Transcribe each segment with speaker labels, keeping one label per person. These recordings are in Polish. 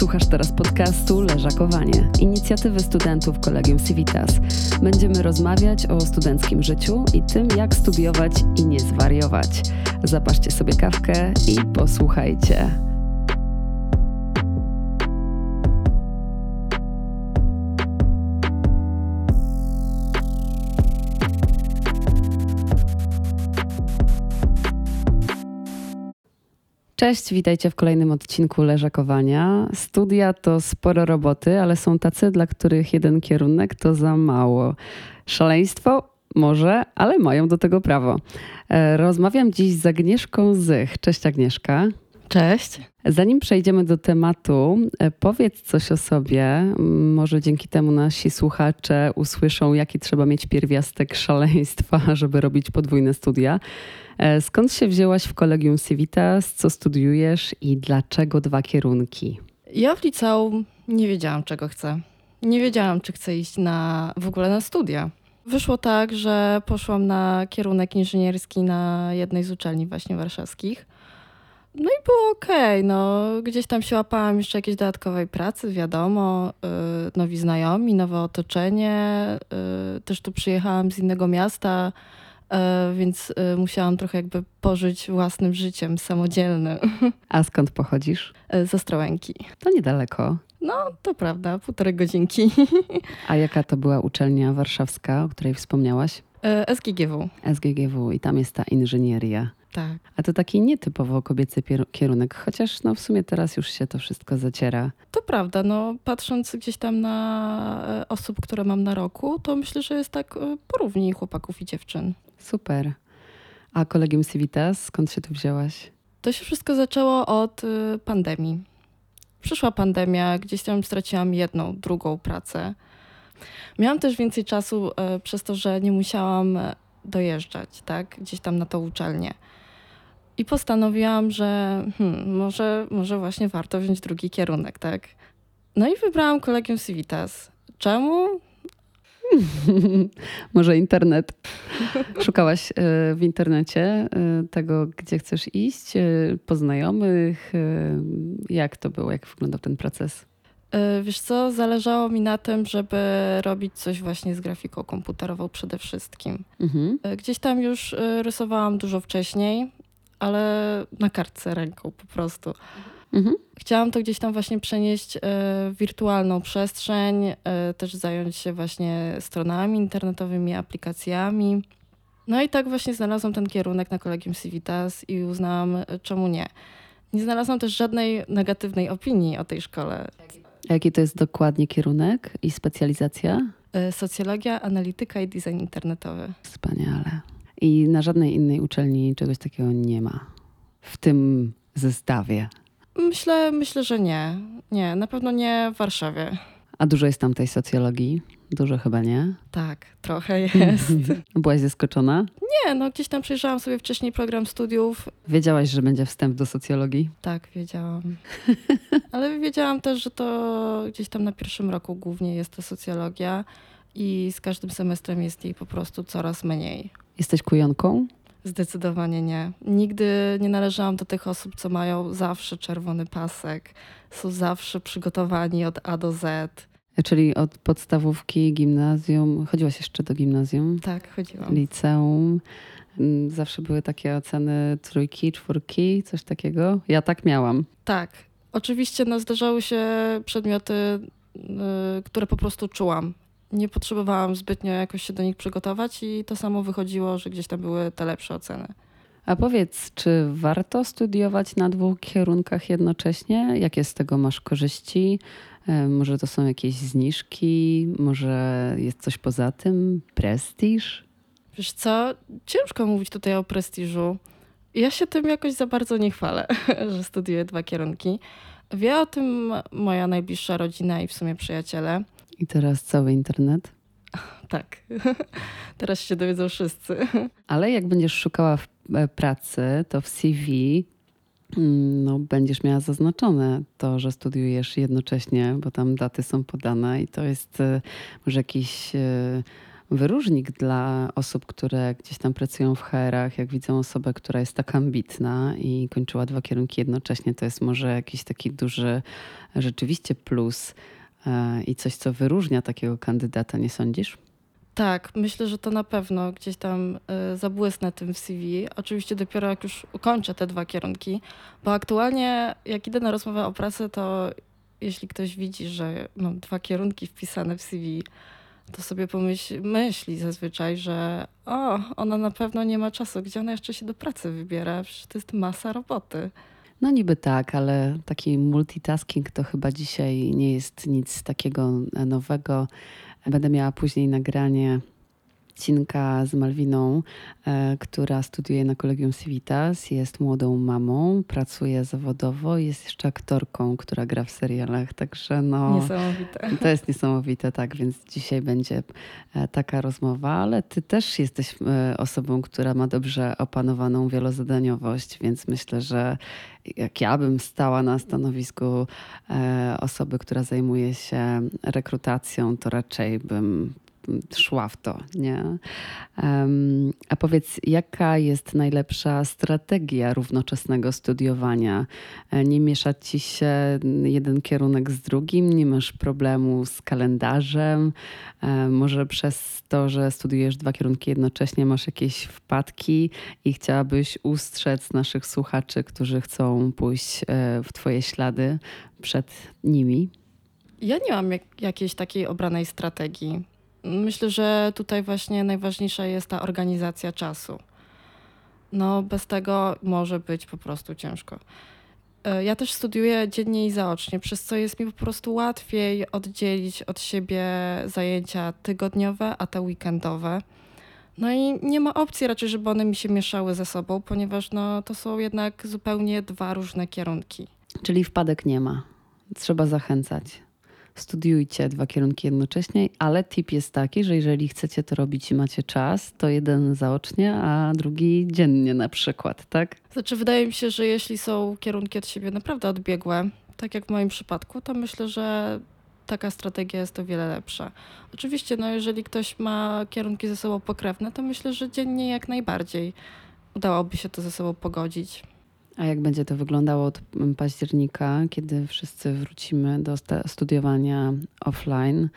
Speaker 1: Słuchasz teraz podcastu Leżakowanie, inicjatywy studentów Kolegium Civitas. Będziemy rozmawiać o studenckim życiu i tym, jak studiować i nie zwariować. Zapaszcie sobie kawkę i posłuchajcie. Cześć, witajcie w kolejnym odcinku Leżakowania. Studia to sporo roboty, ale są tacy, dla których jeden kierunek to za mało. Szaleństwo? Może, ale mają do tego prawo. E, rozmawiam dziś z Agnieszką Zych. Cześć Agnieszka.
Speaker 2: Cześć.
Speaker 1: Zanim przejdziemy do tematu, e, powiedz coś o sobie. Może dzięki temu nasi słuchacze usłyszą, jaki trzeba mieć pierwiastek szaleństwa, żeby robić podwójne studia. E, skąd się wzięłaś w Kolegium Civitas? Co studiujesz i dlaczego dwa kierunki?
Speaker 2: Ja w liceum nie wiedziałam, czego chcę. Nie wiedziałam, czy chcę iść na, w ogóle na studia. Wyszło tak, że poszłam na kierunek inżynierski na jednej z uczelni właśnie warszawskich. No i było okej, okay. no gdzieś tam się łapałam jeszcze jakiejś dodatkowej pracy, wiadomo, yy, nowi znajomi, nowe otoczenie. Yy, też tu przyjechałam z innego miasta, więc e, musiałam trochę jakby pożyć własnym życiem samodzielnym.
Speaker 1: A skąd pochodzisz?
Speaker 2: E, z Ostrołęki.
Speaker 1: To niedaleko.
Speaker 2: No, to prawda, półtorej godzinki.
Speaker 1: A jaka to była uczelnia warszawska, o której wspomniałaś?
Speaker 2: SGGW.
Speaker 1: SGGW i tam jest ta inżynieria.
Speaker 2: Tak.
Speaker 1: A to taki nietypowo kobiecy kierunek, chociaż no w sumie teraz już się to wszystko zaciera.
Speaker 2: To prawda, no patrząc gdzieś tam na osób, które mam na roku, to myślę, że jest tak porówni chłopaków i dziewczyn.
Speaker 1: Super. A Kolegium Civitas, skąd się tu wzięłaś?
Speaker 2: To się wszystko zaczęło od y, pandemii. Przyszła pandemia, gdzieś tam straciłam jedną, drugą pracę. Miałam też więcej czasu y, przez to, że nie musiałam dojeżdżać, tak, gdzieś tam na tą uczelnię. I postanowiłam, że hmm, może, może właśnie warto wziąć drugi kierunek, tak. No i wybrałam Kolegium Civitas. Czemu?
Speaker 1: Może internet. Szukałaś e, w internecie e, tego, gdzie chcesz iść, e, poznajomych. Jak to było? Jak wyglądał ten proces?
Speaker 2: Wiesz co, zależało mi na tym, żeby robić coś właśnie z grafiką komputerową przede wszystkim. Mhm. Gdzieś tam już rysowałam dużo wcześniej, ale na kartce ręką po prostu. Mhm. Chciałam to gdzieś tam właśnie przenieść e, w wirtualną przestrzeń, e, też zająć się właśnie stronami internetowymi, aplikacjami. No i tak właśnie znalazłam ten kierunek na Kolegium Civitas i uznałam, e, czemu nie. Nie znalazłam też żadnej negatywnej opinii o tej szkole.
Speaker 1: Jaki to jest dokładnie kierunek i specjalizacja?
Speaker 2: Socjologia, analityka i design internetowy.
Speaker 1: Wspaniale. I na żadnej innej uczelni czegoś takiego nie ma w tym zestawie.
Speaker 2: Myślę, myślę, że nie. Nie, na pewno nie w Warszawie.
Speaker 1: A dużo jest tam tej socjologii? Dużo chyba nie?
Speaker 2: Tak, trochę jest.
Speaker 1: Byłaś zaskoczona?
Speaker 2: Nie, no gdzieś tam przejrzałam sobie wcześniej program studiów.
Speaker 1: Wiedziałaś, że będzie wstęp do socjologii?
Speaker 2: Tak, wiedziałam. Ale wiedziałam też, że to gdzieś tam na pierwszym roku głównie jest to socjologia i z każdym semestrem jest jej po prostu coraz mniej.
Speaker 1: Jesteś kujonką?
Speaker 2: Zdecydowanie nie. Nigdy nie należałam do tych osób, co mają zawsze czerwony pasek, są zawsze przygotowani od A do Z.
Speaker 1: Czyli od podstawówki, gimnazjum. Chodziłaś jeszcze do gimnazjum?
Speaker 2: Tak, chodziłam.
Speaker 1: Liceum. Mm, zawsze były takie oceny trójki, czwórki, coś takiego. Ja tak miałam.
Speaker 2: Tak. Oczywiście no, zdarzały się przedmioty, yy, które po prostu czułam nie potrzebowałam zbytnio jakoś się do nich przygotować i to samo wychodziło, że gdzieś tam były te lepsze oceny.
Speaker 1: A powiedz, czy warto studiować na dwóch kierunkach jednocześnie? Jakie z tego masz korzyści? E, może to są jakieś zniżki? Może jest coś poza tym? Prestiż?
Speaker 2: Wiesz co, ciężko mówić tutaj o prestiżu. Ja się tym jakoś za bardzo nie chwalę, że studiuję dwa kierunki. Wie o tym moja najbliższa rodzina i w sumie przyjaciele.
Speaker 1: I teraz cały internet?
Speaker 2: Tak. Teraz się dowiedzą wszyscy.
Speaker 1: Ale jak będziesz szukała e, pracy, to w CV mm, no, będziesz miała zaznaczone to, że studiujesz jednocześnie, bo tam daty są podane i to jest e, może jakiś e, wyróżnik dla osób, które gdzieś tam pracują w HR-ach, jak widzą osobę, która jest tak ambitna i kończyła dwa kierunki jednocześnie, to jest może jakiś taki duży rzeczywiście plus i coś, co wyróżnia takiego kandydata, nie sądzisz?
Speaker 2: Tak, myślę, że to na pewno gdzieś tam y, zabłysnę tym w CV. Oczywiście dopiero jak już ukończę te dwa kierunki, bo aktualnie jak idę na rozmowę o pracę, to jeśli ktoś widzi, że mam dwa kierunki wpisane w CV, to sobie pomyśl, myśli zazwyczaj, że o, ona na pewno nie ma czasu, gdzie ona jeszcze się do pracy wybiera, przecież to jest masa roboty.
Speaker 1: No niby tak, ale taki multitasking to chyba dzisiaj nie jest nic takiego nowego. Będę miała później nagranie Cinka z Malwiną, e, która studiuje na Kolegium Civitas, jest młodą mamą, pracuje zawodowo, jest jeszcze aktorką, która gra w serialach, także no...
Speaker 2: Niesamowite.
Speaker 1: To jest niesamowite, tak, więc dzisiaj będzie e, taka rozmowa, ale ty też jesteś e, osobą, która ma dobrze opanowaną wielozadaniowość, więc myślę, że jak ja bym stała na stanowisku osoby, która zajmuje się rekrutacją, to raczej bym szła w to, nie? A powiedz, jaka jest najlepsza strategia równoczesnego studiowania? E, nie mieszać ci się jeden kierunek z drugim, nie masz problemu z kalendarzem, e, może przez to, że studiujesz dwa kierunki jednocześnie, masz jakieś wpadki i chciałabyś ustrzec naszych słuchaczy, którzy chcą pójść e, w twoje ślady przed nimi?
Speaker 2: Ja nie mam jak, jakiejś takiej obranej strategii. Myślę, że tutaj właśnie najważniejsza jest ta organizacja czasu. No, bez tego może być po prostu ciężko. E, ja też studiuję dziennie i zaocznie, przez co jest mi po prostu łatwiej oddzielić od siebie zajęcia tygodniowe, a te weekendowe. No i nie ma opcji raczej, żeby one mi się mieszały ze sobą, ponieważ no, to są jednak zupełnie dwa różne kierunki.
Speaker 1: Czyli wpadek nie ma. Trzeba zachęcać studiujcie dwa kierunki jednocześnie, ale tip jest taki, że jeżeli chcecie to robić i macie czas, to jeden zaocznie, a drugi dziennie na przykład, tak?
Speaker 2: Znaczy, wydaje mi się, że jeśli są kierunki od siebie naprawdę odbiegłe, tak jak w moim przypadku, to myślę, że taka strategia jest o wiele lepsza. Oczywiście, no jeżeli ktoś ma kierunki ze sobą pokrewne, to myślę, że dziennie jak najbardziej udałoby się to ze sobą pogodzić.
Speaker 1: A jak będzie to wyglądało od października, kiedy wszyscy wrócimy do studiowania offline?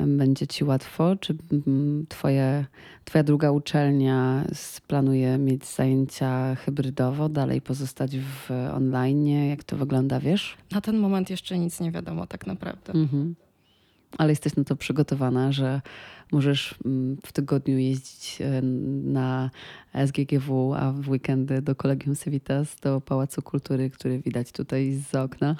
Speaker 1: Będzie ci łatwo? Czy twoje, twoja druga uczelnia planuje mieć zajęcia hybrydowo, dalej pozostać w online? Jak to wygląda, wiesz?
Speaker 2: Na ten moment jeszcze nic nie wiadomo tak naprawdę. Mhm.
Speaker 1: Ale jesteś na to przygotowana, że możesz mm, w tygodniu jeździć e, na SGGW, a w weekendy do Kolegium Civitas, do Pałacu Kultury, który widać tutaj z okna.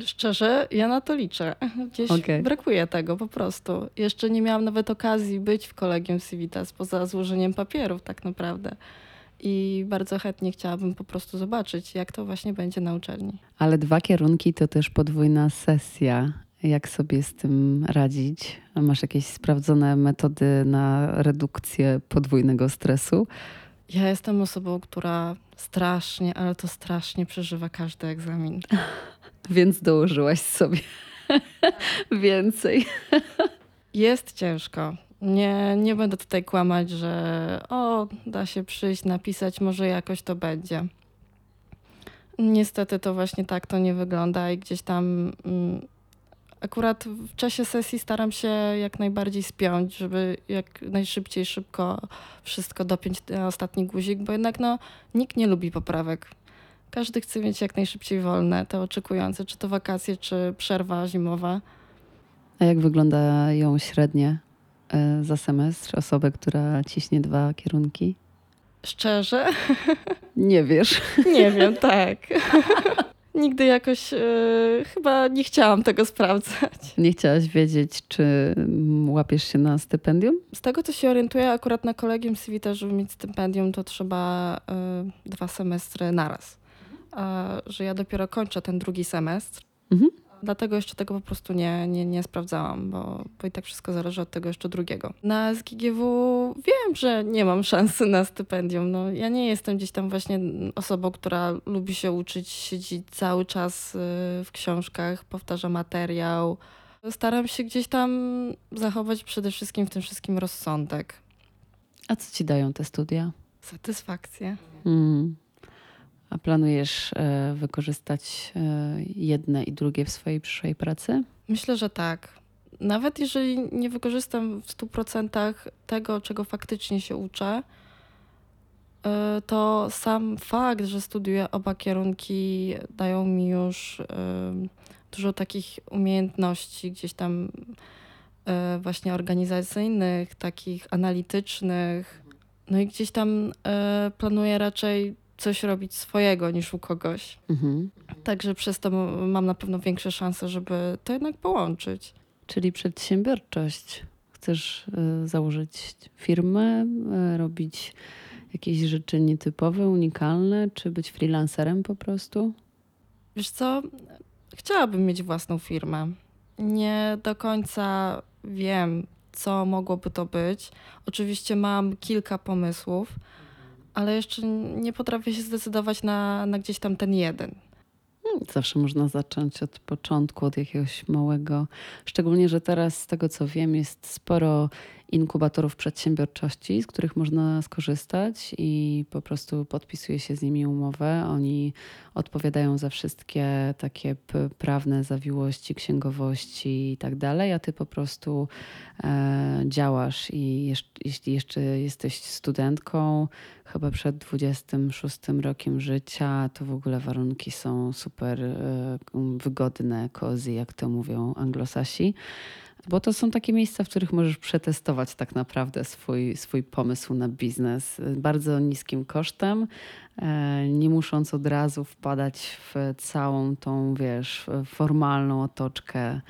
Speaker 2: Szczerze, ja na to liczę. Gdzieś okay. brakuje tego po prostu. Jeszcze nie miałam nawet okazji być w Kolegium Civitas poza złożeniem papierów tak naprawdę. I bardzo chętnie chciałabym po prostu zobaczyć, jak to właśnie będzie na uczelni.
Speaker 1: Ale dwa kierunki to też podwójna sesja. Jak sobie z tym radzić? Masz jakieś sprawdzone metody na redukcję podwójnego stresu?
Speaker 2: Ja jestem osobą, która strasznie, ale to strasznie przeżywa każdy egzamin.
Speaker 1: Więc dołożyłaś sobie więcej.
Speaker 2: Jest ciężko. Nie, nie będę tutaj kłamać, że o, da się przyjść, napisać, może jakoś to będzie. Niestety to właśnie tak to nie wygląda i gdzieś tam mm, akurat w czasie sesji staram się jak najbardziej spiąć, żeby jak najszybciej, szybko wszystko dopiąć na ostatni guzik, bo jednak no, nikt nie lubi poprawek. Każdy chce mieć jak najszybciej wolne, te oczekujące, czy to wakacje, czy przerwa zimowa.
Speaker 1: A jak wyglądają średnie e, za semestr osoby, która ciśnie dwa kierunki?
Speaker 2: Szczerze?
Speaker 1: Nie wiesz.
Speaker 2: Nie wiem, tak. nigdy jakoś yy, chyba nie chciałam tego sprawdzać.
Speaker 1: Nie chciałaś wiedzieć, czy łapiesz się na stypendium?
Speaker 2: Z tego, co się orientuję, akurat na kolegium Civita, żeby mieć stypendium, to trzeba yy, dwa semestry naraz. A, że ja dopiero kończę ten drugi semestr. Mhm. Dlatego jeszcze tego po prostu nie, nie, nie sprawdzałam, bo, bo i tak wszystko zależy od tego jeszcze drugiego. Na SGGW wiem, że nie mam szansy na stypendium. No, ja nie jestem gdzieś tam właśnie osobą, która lubi się uczyć, siedzi cały czas y, w książkach, powtarza materiał. Staram się gdzieś tam zachować przede wszystkim w tym wszystkim rozsądek.
Speaker 1: A co ci dają te studia?
Speaker 2: Satysfakcję.
Speaker 1: Hmm. A planujesz e, wykorzystać e, jedne i drugie w swojej przyszłej pracy?
Speaker 2: Myślę, że tak. Nawet jeżeli nie wykorzystam w 100% tego, czego faktycznie się uczę, e, to sam fakt, że studiuję oba kierunki, dają mi już dużo takich umiejętności gdzieś tam właśnie organizacyjnych, takich analitycznych. No i gdzieś tam planuję raczej coś robić swojego niż u kogoś. Mhm. Także przez to mam na pewno większe szanse, żeby to jednak połączyć.
Speaker 1: Czyli przedsiębiorczość. Chcesz y, założyć firmę, y, robić jakieś rzeczy nietypowe, unikalne, czy być freelancerem po prostu?
Speaker 2: Wiesz co? Chciałabym mieć własną firmę. Nie do końca wiem, co mogłoby to być. Oczywiście mam kilka pomysłów ale jeszcze nie potrafię się zdecydować na, na gdzieś tam ten jeden.
Speaker 1: Hmm, zawsze można zacząć od początku, od jakiegoś małego. Szczególnie, że teraz z tego co wiem, jest sporo inkubatorów przedsiębiorczości, z których można skorzystać i po prostu podpisuje się z nimi umowę. Oni odpowiadają za wszystkie takie prawne zawiłości, księgowości i tak dalej, a ty po prostu e, działasz i jeśli jeszcze jesteś studentką, chyba przed 26 rokiem życia, to w ogóle warunki są super e, wygodne, cozy, jak to mówią anglosasi. Bo to są takie miejsca, w których możesz przetestować tak naprawdę swój, swój pomysł na biznes bardzo niskim kosztem, e, nie musząc od razu wpadać w całą tą, wiesz, formalną otoczkę.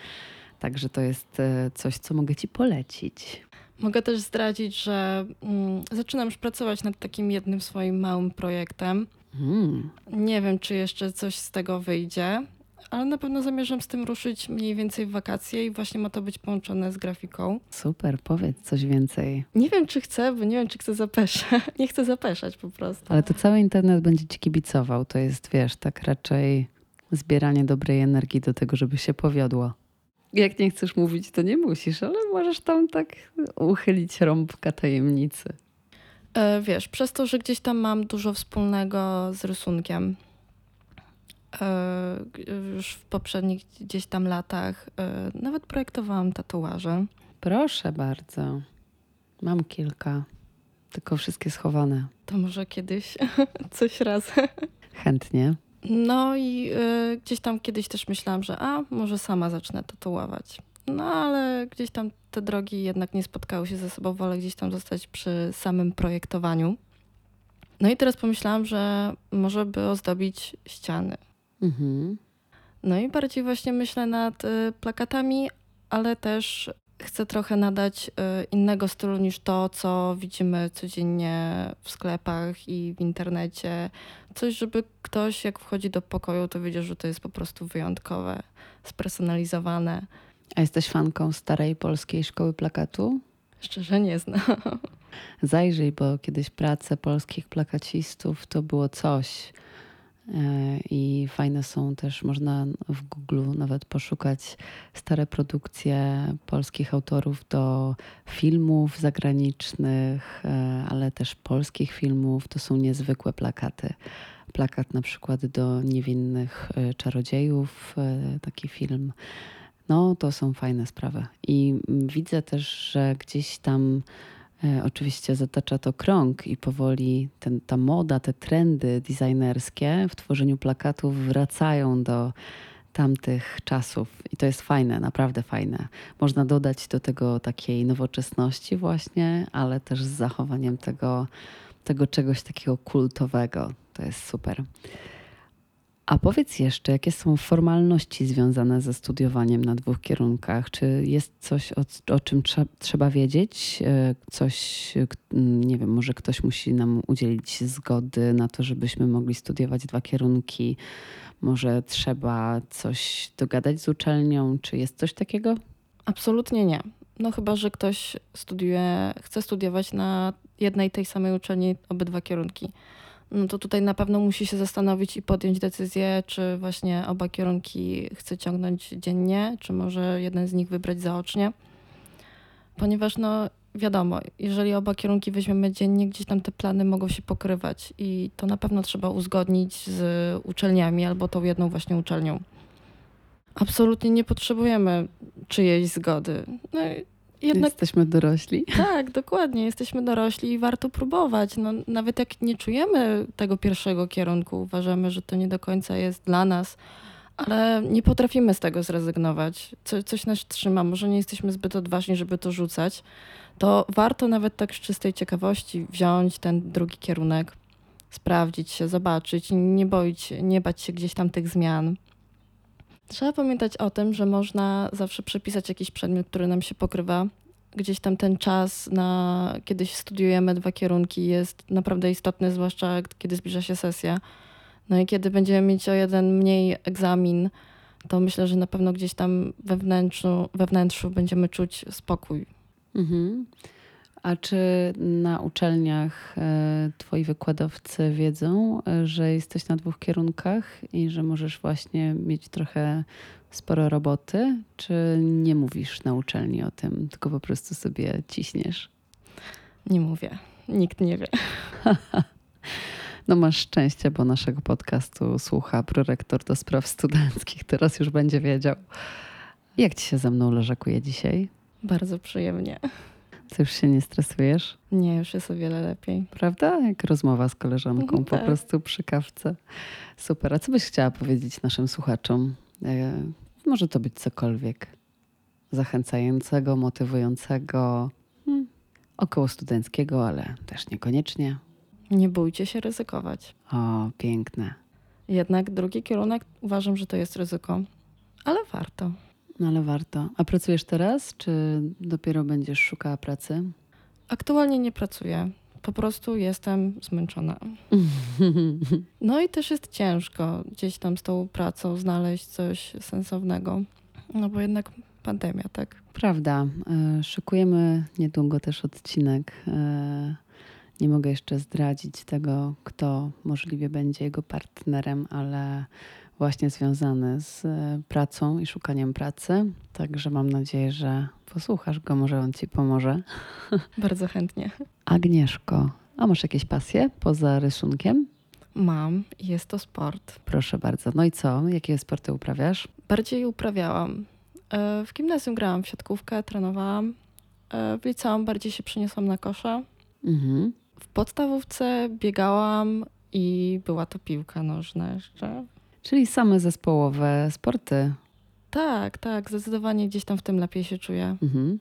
Speaker 1: Także to jest e, coś, co mogę Ci polecić.
Speaker 2: Mogę też zdradzić, że mm, zaczynam już pracować nad takim jednym swoim małym projektem. Hmm. Nie wiem, czy jeszcze coś z tego wyjdzie ale na pewno zamierzam z tym ruszyć mniej więcej w wakacje i właśnie ma to być połączone z grafiką.
Speaker 1: Super, powiedz coś więcej.
Speaker 2: Nie wiem, czy chcę, bo nie wiem, czy chcę zapeszać. nie chcę zapeszać po prostu.
Speaker 1: Ale to cały internet będzie ci kibicował. To jest, wiesz, tak raczej zbieranie dobrej energii do tego, żeby się powiodło. Jak nie chcesz mówić, to nie musisz, ale możesz tam tak uchylić rąbka tajemnicy.
Speaker 2: E, wiesz, przez to, że gdzieś tam mam dużo wspólnego z rysunkiem, już w poprzednich gdzieś tam latach e, nawet projektowałam tatuaże.
Speaker 1: Proszę bardzo. Mam kilka, tylko wszystkie schowane.
Speaker 2: To może kiedyś coś raz.
Speaker 1: Chętnie.
Speaker 2: No i y, gdzieś tam kiedyś też myślałam, że a, może sama zacznę tatuować. No ale gdzieś tam te drogi jednak nie spotkały się ze sobą, wolę gdzieś tam zostać przy samym projektowaniu. No i teraz pomyślałam, że może by ozdobić ściany. Mhm. No i bardziej właśnie myślę nad y, plakatami, ale też chcę trochę nadać y, innego stylu niż to, co widzimy codziennie w sklepach i w internecie. Coś, żeby ktoś, jak wchodzi do pokoju, to wiedział, że to jest po prostu wyjątkowe, spersonalizowane.
Speaker 1: A jesteś fanką starej polskiej szkoły plakatu?
Speaker 2: Szczerze nie znam.
Speaker 1: Zajrzyj, bo kiedyś prace polskich plakacistów to było coś. E, I fajne są też, można w Google nawet poszukać stare produkcje polskich autorów do filmów zagranicznych, e, ale też polskich filmów. To są niezwykłe plakaty. Plakat na przykład do niewinnych e, czarodziejów, taki film. No, to są fajne sprawy. I widzę też, że gdzieś tam oczywiście zatacza to krąg i powoli ten, ta moda, te trendy designerskie w tworzeniu plakatów wracają do tamtych czasów. I to jest fajne, naprawdę fajne. Można dodać do tego takiej nowoczesności właśnie, ale też z zachowaniem tego, tego czegoś takiego kultowego. To jest super. A powiedz jeszcze, jakie są formalności związane ze studiowaniem na dwóch kierunkach? Czy jest coś, o, o czym trze trzeba wiedzieć? E, coś, nie wiem, może ktoś musi nam udzielić zgody na to, żebyśmy mogli studiować dwa kierunki? Może trzeba coś dogadać z uczelnią? Czy jest coś takiego?
Speaker 2: Absolutnie nie. No chyba, że ktoś studiuje, chce studiować na jednej tej samej uczelni obydwa kierunki no to tutaj na pewno musi się zastanowić i podjąć decyzję, czy właśnie oba kierunki chce ciągnąć dziennie, czy może jeden z nich wybrać zaocznie. Ponieważ no wiadomo, jeżeli oba kierunki weźmiemy dziennie, gdzieś tam te plany mogą się pokrywać i to na pewno trzeba uzgodnić z uczelniami albo tą jedną właśnie uczelnią. Absolutnie nie potrzebujemy czyjejś zgody. No,
Speaker 1: jednak... Jesteśmy dorośli.
Speaker 2: Tak, dokładnie. Jesteśmy dorośli i warto próbować. No, nawet jak nie czujemy tego pierwszego kierunku, uważamy, że to nie do końca jest dla nas, ale nie potrafimy z tego zrezygnować. Co, coś nas trzyma, może nie jesteśmy zbyt odważni, żeby to rzucać, to warto nawet tak z czystej ciekawości wziąć ten drugi kierunek, sprawdzić się, zobaczyć, nie boić, nie bać się gdzieś tam tych zmian. Trzeba pamiętać o tym, że można zawsze przepisać jakiś przedmiot, który nam się pokrywa. Gdzieś tam ten czas, na kiedy studiujemy dwa kierunki, jest naprawdę istotny, zwłaszcza kiedy zbliża się sesja. No i kiedy będziemy mieć o jeden mniej egzamin, to myślę, że na pewno gdzieś tam we wnętrzu, we wnętrzu będziemy czuć spokój. Mhm.
Speaker 1: A czy na uczelniach e, twoi wykładowcy wiedzą, e, że jesteś na dwóch kierunkach i że możesz właśnie mieć trochę sporo roboty? Czy nie mówisz na uczelni o tym, tylko po prostu sobie ciśniesz?
Speaker 2: Nie mówię. Nikt nie wie.
Speaker 1: No masz szczęście, bo naszego podcastu słucha prorektor do spraw studenckich. Teraz już będzie wiedział. Jak ci się ze mną leżakuje dzisiaj?
Speaker 2: Bardzo przyjemnie.
Speaker 1: Co już się nie stresujesz?
Speaker 2: Nie, już jest o wiele lepiej.
Speaker 1: Prawda? Jak rozmowa z koleżanką, tak. po prostu przy kawce. Super. A co byś chciała powiedzieć naszym słuchaczom? E, może to być cokolwiek zachęcającego, motywującego, hmm, około studenckiego, ale też niekoniecznie.
Speaker 2: Nie bójcie się ryzykować.
Speaker 1: O, piękne.
Speaker 2: Jednak drugi kierunek uważam, że to jest ryzyko, ale warto.
Speaker 1: No ale warto. A pracujesz teraz, czy dopiero będziesz szukała pracy?
Speaker 2: Aktualnie nie pracuję. Po prostu jestem zmęczona. No i też jest ciężko gdzieś tam z tą pracą znaleźć coś sensownego. No bo jednak pandemia, tak?
Speaker 1: Prawda. E, szykujemy niedługo też odcinek. E, nie mogę jeszcze zdradzić tego, kto możliwie będzie jego partnerem, ale właśnie związany z e, pracą i szukaniem pracy. Także mam nadzieję, że posłuchasz go, może on ci pomoże.
Speaker 2: Bardzo chętnie.
Speaker 1: Agnieszko, a masz jakieś pasje poza rysunkiem?
Speaker 2: Mam, jest to sport.
Speaker 1: Proszę bardzo. No i co? Jakie sporty uprawiasz?
Speaker 2: Bardziej uprawiałam. E, w gimnazjum grałam w siatkówkę, trenowałam. E, w liceum bardziej się przeniosłam na kosza. Mhm. W podstawówce biegałam i była to piłka nożna jeszcze.
Speaker 1: Czyli same zespołowe sporty.
Speaker 2: Tak, tak, zdecydowanie gdzieś tam w tym lepiej się czuję. Mhm.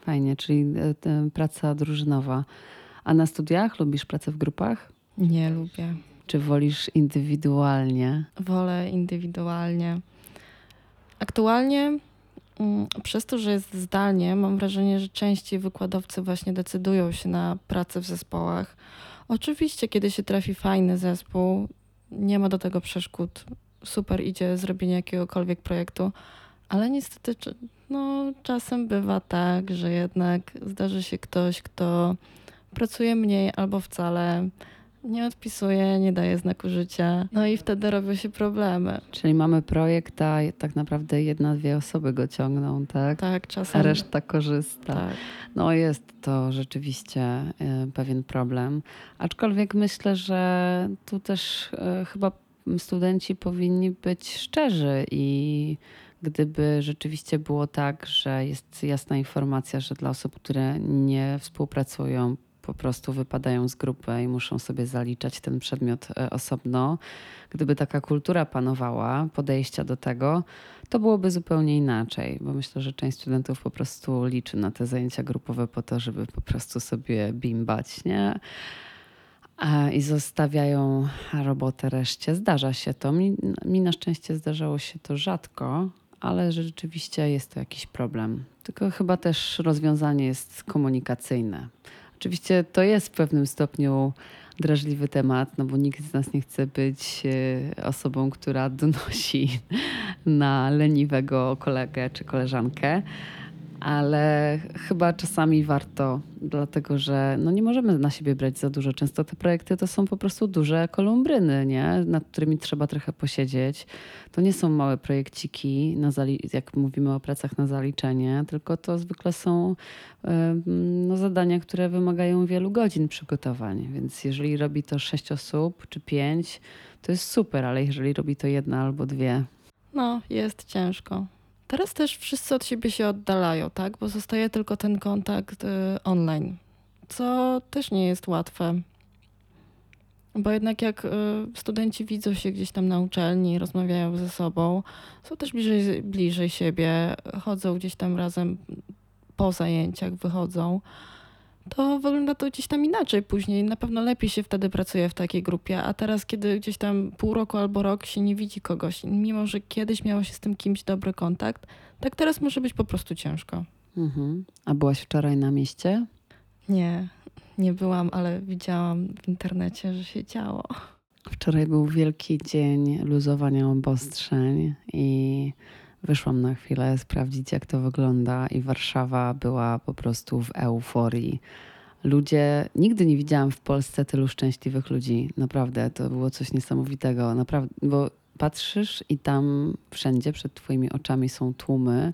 Speaker 1: Fajnie, czyli e, praca drużynowa. A na studiach lubisz pracę w grupach?
Speaker 2: Nie lubię.
Speaker 1: Czy wolisz indywidualnie?
Speaker 2: Wolę indywidualnie. Aktualnie mm, przez to, że jest zdalnie, mam wrażenie, że częściej wykładowcy właśnie decydują się na pracę w zespołach. Oczywiście, kiedy się trafi fajny zespół, nie ma do tego przeszkód. Super idzie zrobienie jakiegokolwiek projektu, ale niestety no, czasem bywa tak, że jednak zdarzy się ktoś, kto pracuje mniej albo wcale nie odpisuje, nie daje znaku życia. No i wtedy robią się problemy.
Speaker 1: Czyli mamy projekt, a tak naprawdę jedna, dwie osoby go ciągną, tak?
Speaker 2: Tak, czasem.
Speaker 1: A reszta korzysta.
Speaker 2: Tak.
Speaker 1: No jest to rzeczywiście y, pewien problem. Aczkolwiek myślę, że tu też y, chyba studenci powinni być szczerzy i gdyby rzeczywiście było tak, że jest jasna informacja, że dla osób, które nie współpracują, po prostu wypadają z grupy i muszą sobie zaliczać ten przedmiot e, osobno. Gdyby taka kultura panowała, podejścia do tego, to byłoby zupełnie inaczej, bo myślę, że część studentów po prostu liczy na te zajęcia grupowe po to, żeby po prostu sobie bimbać, nie? I zostawiają robotę reszcie. Zdarza się to. Mi, mi na szczęście zdarzało się to rzadko, ale rzeczywiście jest to jakiś problem. Tylko chyba też rozwiązanie jest komunikacyjne. Oczywiście to jest w pewnym stopniu drażliwy temat, no bo nikt z nas nie chce być e, osobą, która donosi na leniwego kolegę czy koleżankę. Ale chyba czasami warto, dlatego że no nie możemy na siebie brać za dużo. Często te projekty to są po prostu duże kolumbryny, nie? nad którymi trzeba trochę posiedzieć. To nie są małe projekciki, na jak mówimy o pracach na zaliczenie, tylko to zwykle są no, zadania, które wymagają wielu godzin przygotowań. Więc jeżeli robi to sześć osób czy pięć, to jest super, ale jeżeli robi to jedna albo dwie.
Speaker 2: No, jest ciężko. Teraz też wszyscy od siebie się oddalają, tak? Bo zostaje tylko ten kontakt y, online, co też nie jest łatwe. Bo jednak jak y, studenci widzą się gdzieś tam na uczelni, rozmawiają ze sobą, są też bliżej, bliżej siebie, chodzą gdzieś tam razem po zajęciach, wychodzą to wygląda to gdzieś tam inaczej później. Na pewno lepiej się wtedy pracuje w takiej grupie, a teraz, kiedy gdzieś tam pół roku albo rok się nie widzi kogoś, mimo że kiedyś miało się z tym kimś dobry kontakt, tak teraz może być po prostu ciężko.
Speaker 1: Mhm. A byłaś wczoraj na mieście?
Speaker 2: Nie, nie byłam, ale widziałam w internecie, że się działo.
Speaker 1: Wczoraj był wielki dzień luzowania obostrzeń i Wyszłam na chwilę sprawdzić, jak to wygląda, i Warszawa była po prostu w euforii. Ludzie, nigdy nie widziałam w Polsce tylu szczęśliwych ludzi. Naprawdę, to było coś niesamowitego. Naprawdę, bo patrzysz i tam wszędzie przed Twoimi oczami są tłumy,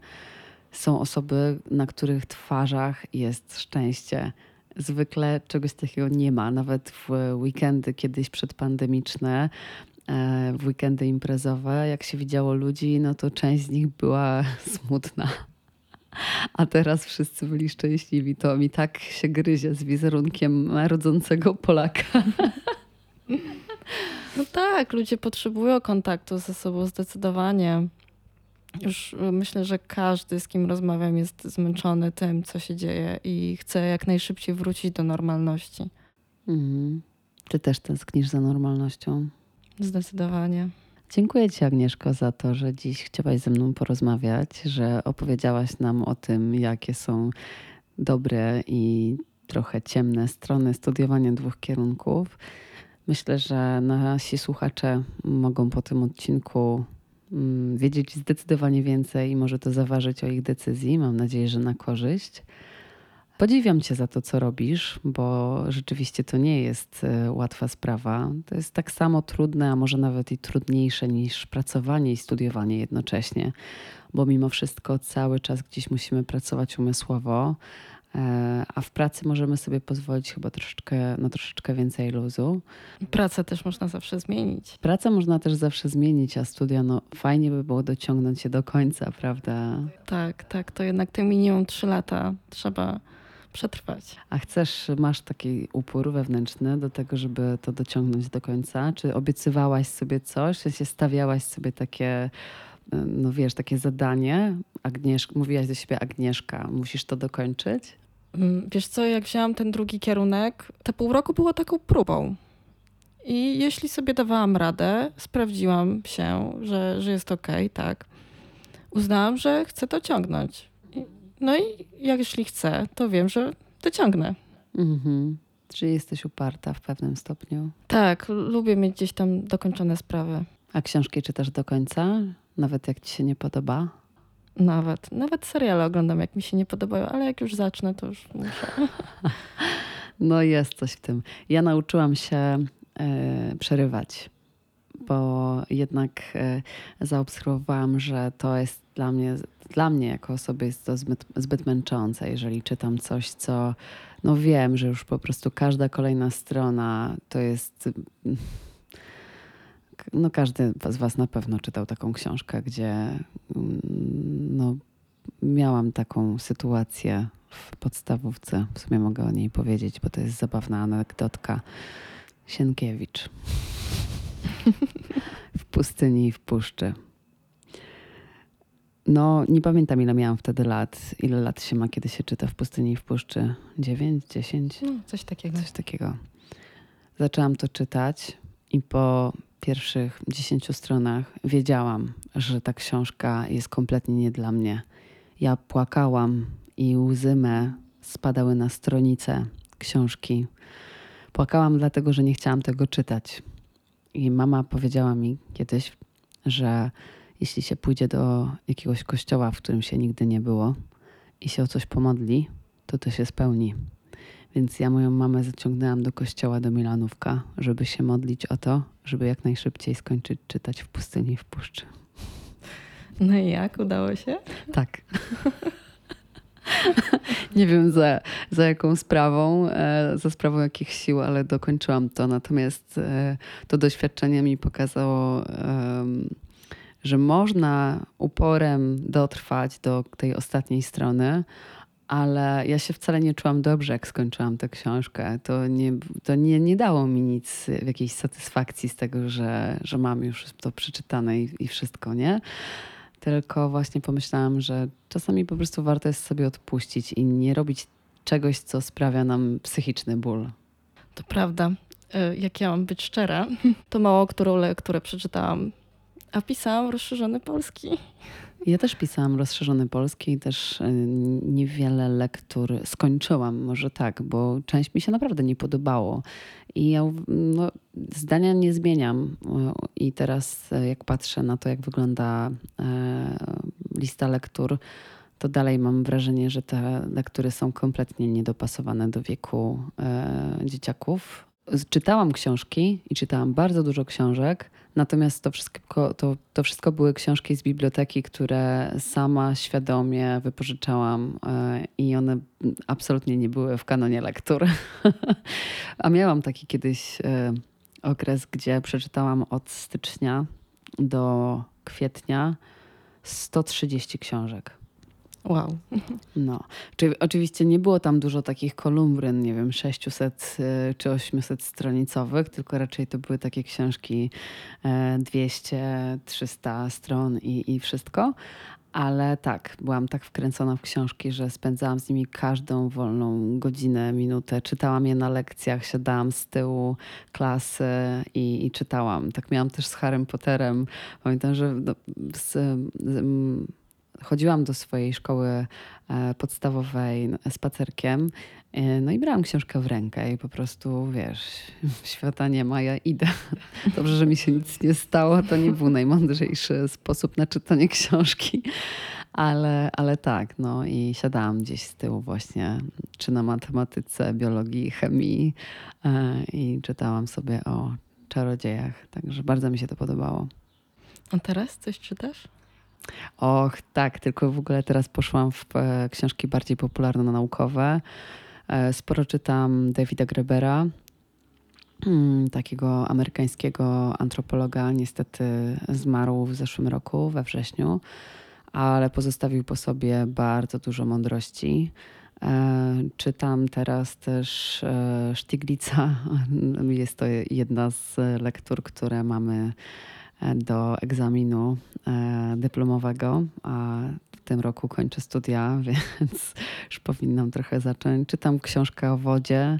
Speaker 1: są osoby, na których twarzach jest szczęście. Zwykle czegoś takiego nie ma. Nawet w weekendy kiedyś przedpandemiczne w weekendy imprezowe, jak się widziało ludzi, no to część z nich była smutna. A teraz wszyscy byli szczęśliwi. To mi tak się gryzie z wizerunkiem rodzącego Polaka.
Speaker 2: No tak, ludzie potrzebują kontaktu ze sobą zdecydowanie. Już myślę, że każdy, z kim rozmawiam, jest zmęczony tym, co się dzieje i chce jak najszybciej wrócić do normalności.
Speaker 1: Mhm. Ty też tęsknisz za normalnością?
Speaker 2: Zdecydowanie.
Speaker 1: Dziękuję Ci, Agnieszko, za to, że dziś chciałaś ze mną porozmawiać, że opowiedziałaś nam o tym, jakie są dobre i trochę ciemne strony studiowania dwóch kierunków. Myślę, że nasi słuchacze mogą po tym odcinku mm, wiedzieć zdecydowanie więcej i może to zaważyć o ich decyzji. Mam nadzieję, że na korzyść. Podziwiam Cię za to, co robisz, bo rzeczywiście to nie jest e, łatwa sprawa. To jest tak samo trudne, a może nawet i trudniejsze niż pracowanie i studiowanie jednocześnie, bo mimo wszystko cały czas gdzieś musimy pracować umysłowo, e, a w pracy możemy sobie pozwolić chyba troszeczkę, na troszeczkę więcej luzu.
Speaker 2: Pracę też można zawsze zmienić.
Speaker 1: Pracę można też zawsze zmienić, a studia, no fajnie by było dociągnąć je do końca, prawda?
Speaker 2: Tak, tak, to jednak te minimum trzy lata trzeba przetrwać.
Speaker 1: A chcesz, masz taki upór wewnętrzny do tego, żeby to dociągnąć do końca? Czy obiecywałaś sobie coś? Czy się stawiałaś sobie takie, no wiesz, takie zadanie? Agnieszka, mówiłaś do siebie Agnieszka, musisz to dokończyć?
Speaker 2: Mm, wiesz co, jak wzięłam ten drugi kierunek, te pół roku było taką próbą. I jeśli sobie dawałam radę, sprawdziłam się, że, że jest ok, tak. Uznałam, że chcę to ciągnąć. No i jak jeśli chcę, to wiem, że dociągnę.
Speaker 1: Mhm. Czy jesteś uparta w pewnym stopniu?
Speaker 2: Tak, lubię mieć gdzieś tam dokończone sprawy.
Speaker 1: A książki czytasz do końca? Nawet jak ci się nie podoba?
Speaker 2: Nawet. Nawet seriale oglądam, jak mi się nie podobają, ale jak już zacznę, to już muszę.
Speaker 1: No jest coś w tym. Ja nauczyłam się y, przerywać, bo jednak y, zaobserwowałam, że to jest dla mnie dla mnie jako osoby jest to zbyt, zbyt męczące, jeżeli czytam coś, co no wiem, że już po prostu każda kolejna strona to jest. No każdy z Was na pewno czytał taką książkę, gdzie mm, no, miałam taką sytuację w podstawówce. W sumie mogę o niej powiedzieć, bo to jest zabawna anegdotka. Sienkiewicz. w pustyni i w puszczy. No, nie pamiętam, ile miałam wtedy lat. Ile lat się ma, kiedy się czyta w pustyni i w puszczy? Dziewięć, dziesięć?
Speaker 2: No, coś takiego.
Speaker 1: Coś takiego. Zaczęłam to czytać i po pierwszych dziesięciu stronach wiedziałam, że ta książka jest kompletnie nie dla mnie. Ja płakałam i łzy me spadały na stronice książki. Płakałam dlatego, że nie chciałam tego czytać. I mama powiedziała mi kiedyś, że jeśli się pójdzie do jakiegoś kościoła, w którym się nigdy nie było i się o coś pomodli, to to się spełni. Więc ja moją mamę zaciągnęłam do kościoła do Milanówka, żeby się modlić o to, żeby jak najszybciej skończyć czytać w pustyni i w puszczy.
Speaker 2: No i jak? Udało się?
Speaker 1: Tak. Nie wiem za, za jaką sprawą, e, za sprawą jakich sił, ale dokończyłam to. Natomiast e, to doświadczenie mi pokazało, że można uporem dotrwać do tej ostatniej strony, ale ja się wcale nie czułam dobrze, jak skończyłam tę książkę. To nie, to nie, nie dało mi nic, jakiejś satysfakcji z tego, że, że mam już to przeczytane i, i wszystko, nie? Tylko właśnie pomyślałam, że czasami po prostu warto jest sobie odpuścić i nie robić czegoś, co sprawia nam psychiczny ból.
Speaker 2: To prawda. E, jak ja mam być szczera, to mało którą lekturę przeczytałam, a pisałam rozszerzony polski.
Speaker 1: Ja też pisałam rozszerzony polski i też e, niewiele lektur skończyłam, może tak, bo część mi się naprawdę nie podobało. I ja no, zdania nie zmieniam. I teraz, e, jak patrzę na to, jak wygląda e, lista lektur, to dalej mam wrażenie, że te lektury są kompletnie niedopasowane do wieku dzieciaków. Czytałam książki i czytałam bardzo dużo książek, natomiast to wszystko, to, to wszystko były książki z biblioteki, które sama świadomie wypożyczałam e, i one absolutnie nie były w kanonie lektur. A miałam taki kiedyś e, okres, gdzie przeczytałam od stycznia do kwietnia 130 książek.
Speaker 2: Wow.
Speaker 1: No, oczywiście nie było tam dużo takich kolumbryn, nie wiem, 600 y, czy 800 stronicowych, tylko raczej to były takie książki 200, e, 300 stron i, i wszystko. Ale tak, byłam tak wkręcona w książki, że spędzałam z nimi każdą wolną godzinę, minutę. Czytałam je na lekcjach, siadałam z tyłu klasy i, i czytałam. Tak miałam też z Harrym Potterem. Pamiętam, że no, z, z, chodziłam do swojej szkoły e, podstawowej spacerkiem, e, no i brałam książkę w rękę i po prostu, wiesz, świata nie ma, ja idę. Dobrze, że mi się nic nie stało, to nie był najmądrzejszy sposób na czytanie książki, ale, ale tak, no i siadałam gdzieś z tyłu właśnie, czy na matematyce, biologii, chemii e, i czytałam sobie o czarodziejach, także bardzo mi się to podobało.
Speaker 2: A teraz coś czytasz?
Speaker 1: Och, tak, tylko w ogóle teraz poszłam w e, książki bardziej popularno-naukowe. E, sporo czytam Davida Grebera, mm, takiego amerykańskiego antropologa. Niestety zmarł w zeszłym roku, we wrześniu, ale pozostawił po sobie bardzo dużo mądrości. E, czytam teraz też Stiglitza. Jest to jedna z lektur, które mamy do egzaminu e, dyplomowego, a w tym roku kończę studia, więc już powinnam trochę zacząć. Czytam książkę o wodzie,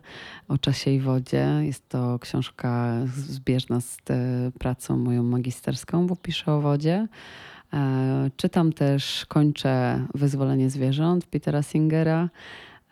Speaker 1: o czasie i wodzie. Jest to książka zbieżna z pracą moją magisterską, bo piszę o wodzie. E, czytam też, kończę Wyzwolenie zwierząt Petera Singera.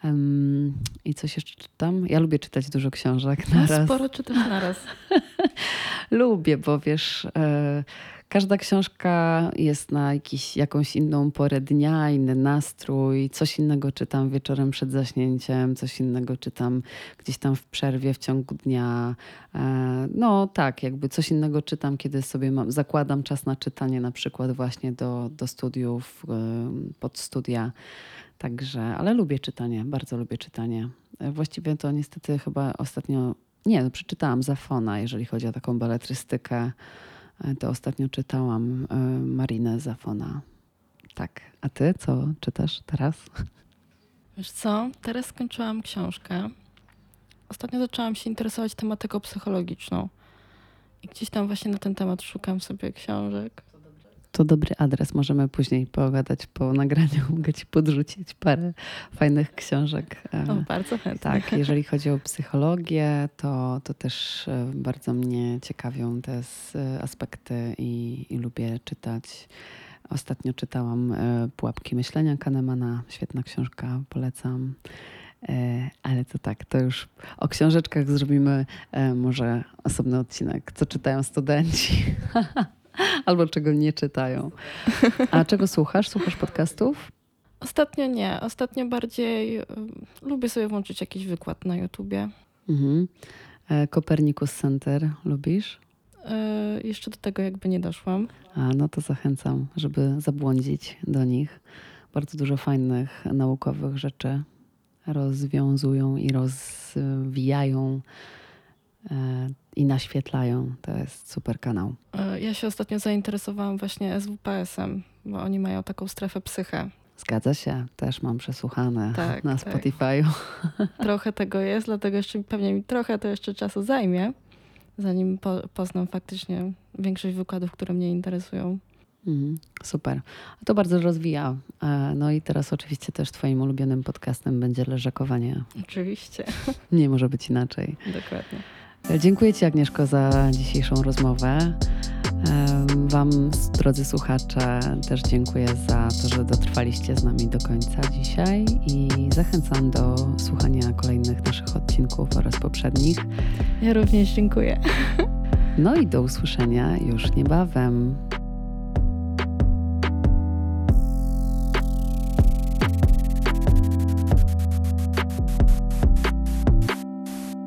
Speaker 1: Um, I coś jeszcze czytam? Ja lubię czytać dużo książek
Speaker 2: na raz. Sporo czytam na raz.
Speaker 1: lubię, bo wiesz, e, każda książka jest na jakiś, jakąś inną porę dnia, inny nastrój. Coś innego czytam wieczorem przed zaśnięciem, coś innego czytam gdzieś tam w przerwie w ciągu dnia. E, no tak, jakby coś innego czytam, kiedy sobie mam, zakładam czas na czytanie, na przykład właśnie do, do studiów, e, pod studia. Także, ale lubię czytanie, bardzo lubię czytanie. E, właściwie to niestety chyba ostatnio, nie, no, przeczytałam Zafona, jeżeli chodzi o taką beletrystykę. E, to ostatnio czytałam e, Marinę Zafona. Tak. A ty co czytasz teraz?
Speaker 2: Wiesz co, teraz skończyłam książkę. Ostatnio zaczęłam się interesować tematyką psychologiczną. I gdzieś tam właśnie na ten temat szukam sobie książek
Speaker 1: to dobry adres. Możemy później pogadać po nagraniu. Mogę ci podrzucić parę fajnych książek.
Speaker 2: O, bardzo chętnie.
Speaker 1: Tak, jeżeli chodzi o psychologię, to, to też e, bardzo mnie ciekawią te aspekty i, i lubię czytać. Ostatnio czytałam e, Pułapki myślenia Kahnemana. Świetna książka, polecam. E, ale to tak, to już o książeczkach zrobimy może osobny odcinek. Co czytają studenci? Albo czego nie czytają. A czego słuchasz? Słuchasz podcastów?
Speaker 2: Ostatnio nie. Ostatnio bardziej y, lubię sobie włączyć jakiś wykład na YouTubie.
Speaker 1: Mhm. E, Copernicus Center lubisz?
Speaker 2: Y, jeszcze do tego jakby nie doszłam.
Speaker 1: A, no to zachęcam, żeby zabłądzić do nich. Bardzo dużo fajnych naukowych rzeczy rozwiązują i rozwijają e, i naświetlają. To jest super kanał.
Speaker 2: Y, ja się ostatnio zainteresowałam właśnie SWPS-em, bo oni mają taką strefę psychę.
Speaker 1: Zgadza się, też mam przesłuchane
Speaker 2: Tak,
Speaker 1: na
Speaker 2: tak.
Speaker 1: Spotify'u.
Speaker 2: Trochę tego jest, dlatego jeszcze pewnie mi trochę to jeszcze czasu zajmie, zanim po, poznam faktycznie większość wykładów, które mnie interesują.
Speaker 1: Mhm, super. A To bardzo rozwija. E, No i teraz oczywiście też twoim ulubionym podcastem będzie leżakowanie.
Speaker 2: Oczywiście,
Speaker 1: Nie może być inaczej.
Speaker 2: dokładnie.
Speaker 1: E, Dziękuję Ci, Agnieszko, za dzisiejszą rozmowę. Wam, drodzy słuchacze, też dziękuję za to, że dotrwaliście z nami do końca dzisiaj i zachęcam do słuchania kolejnych naszych odcinków oraz poprzednich.
Speaker 2: Ja również dziękuję.
Speaker 1: No i do usłyszenia już niebawem.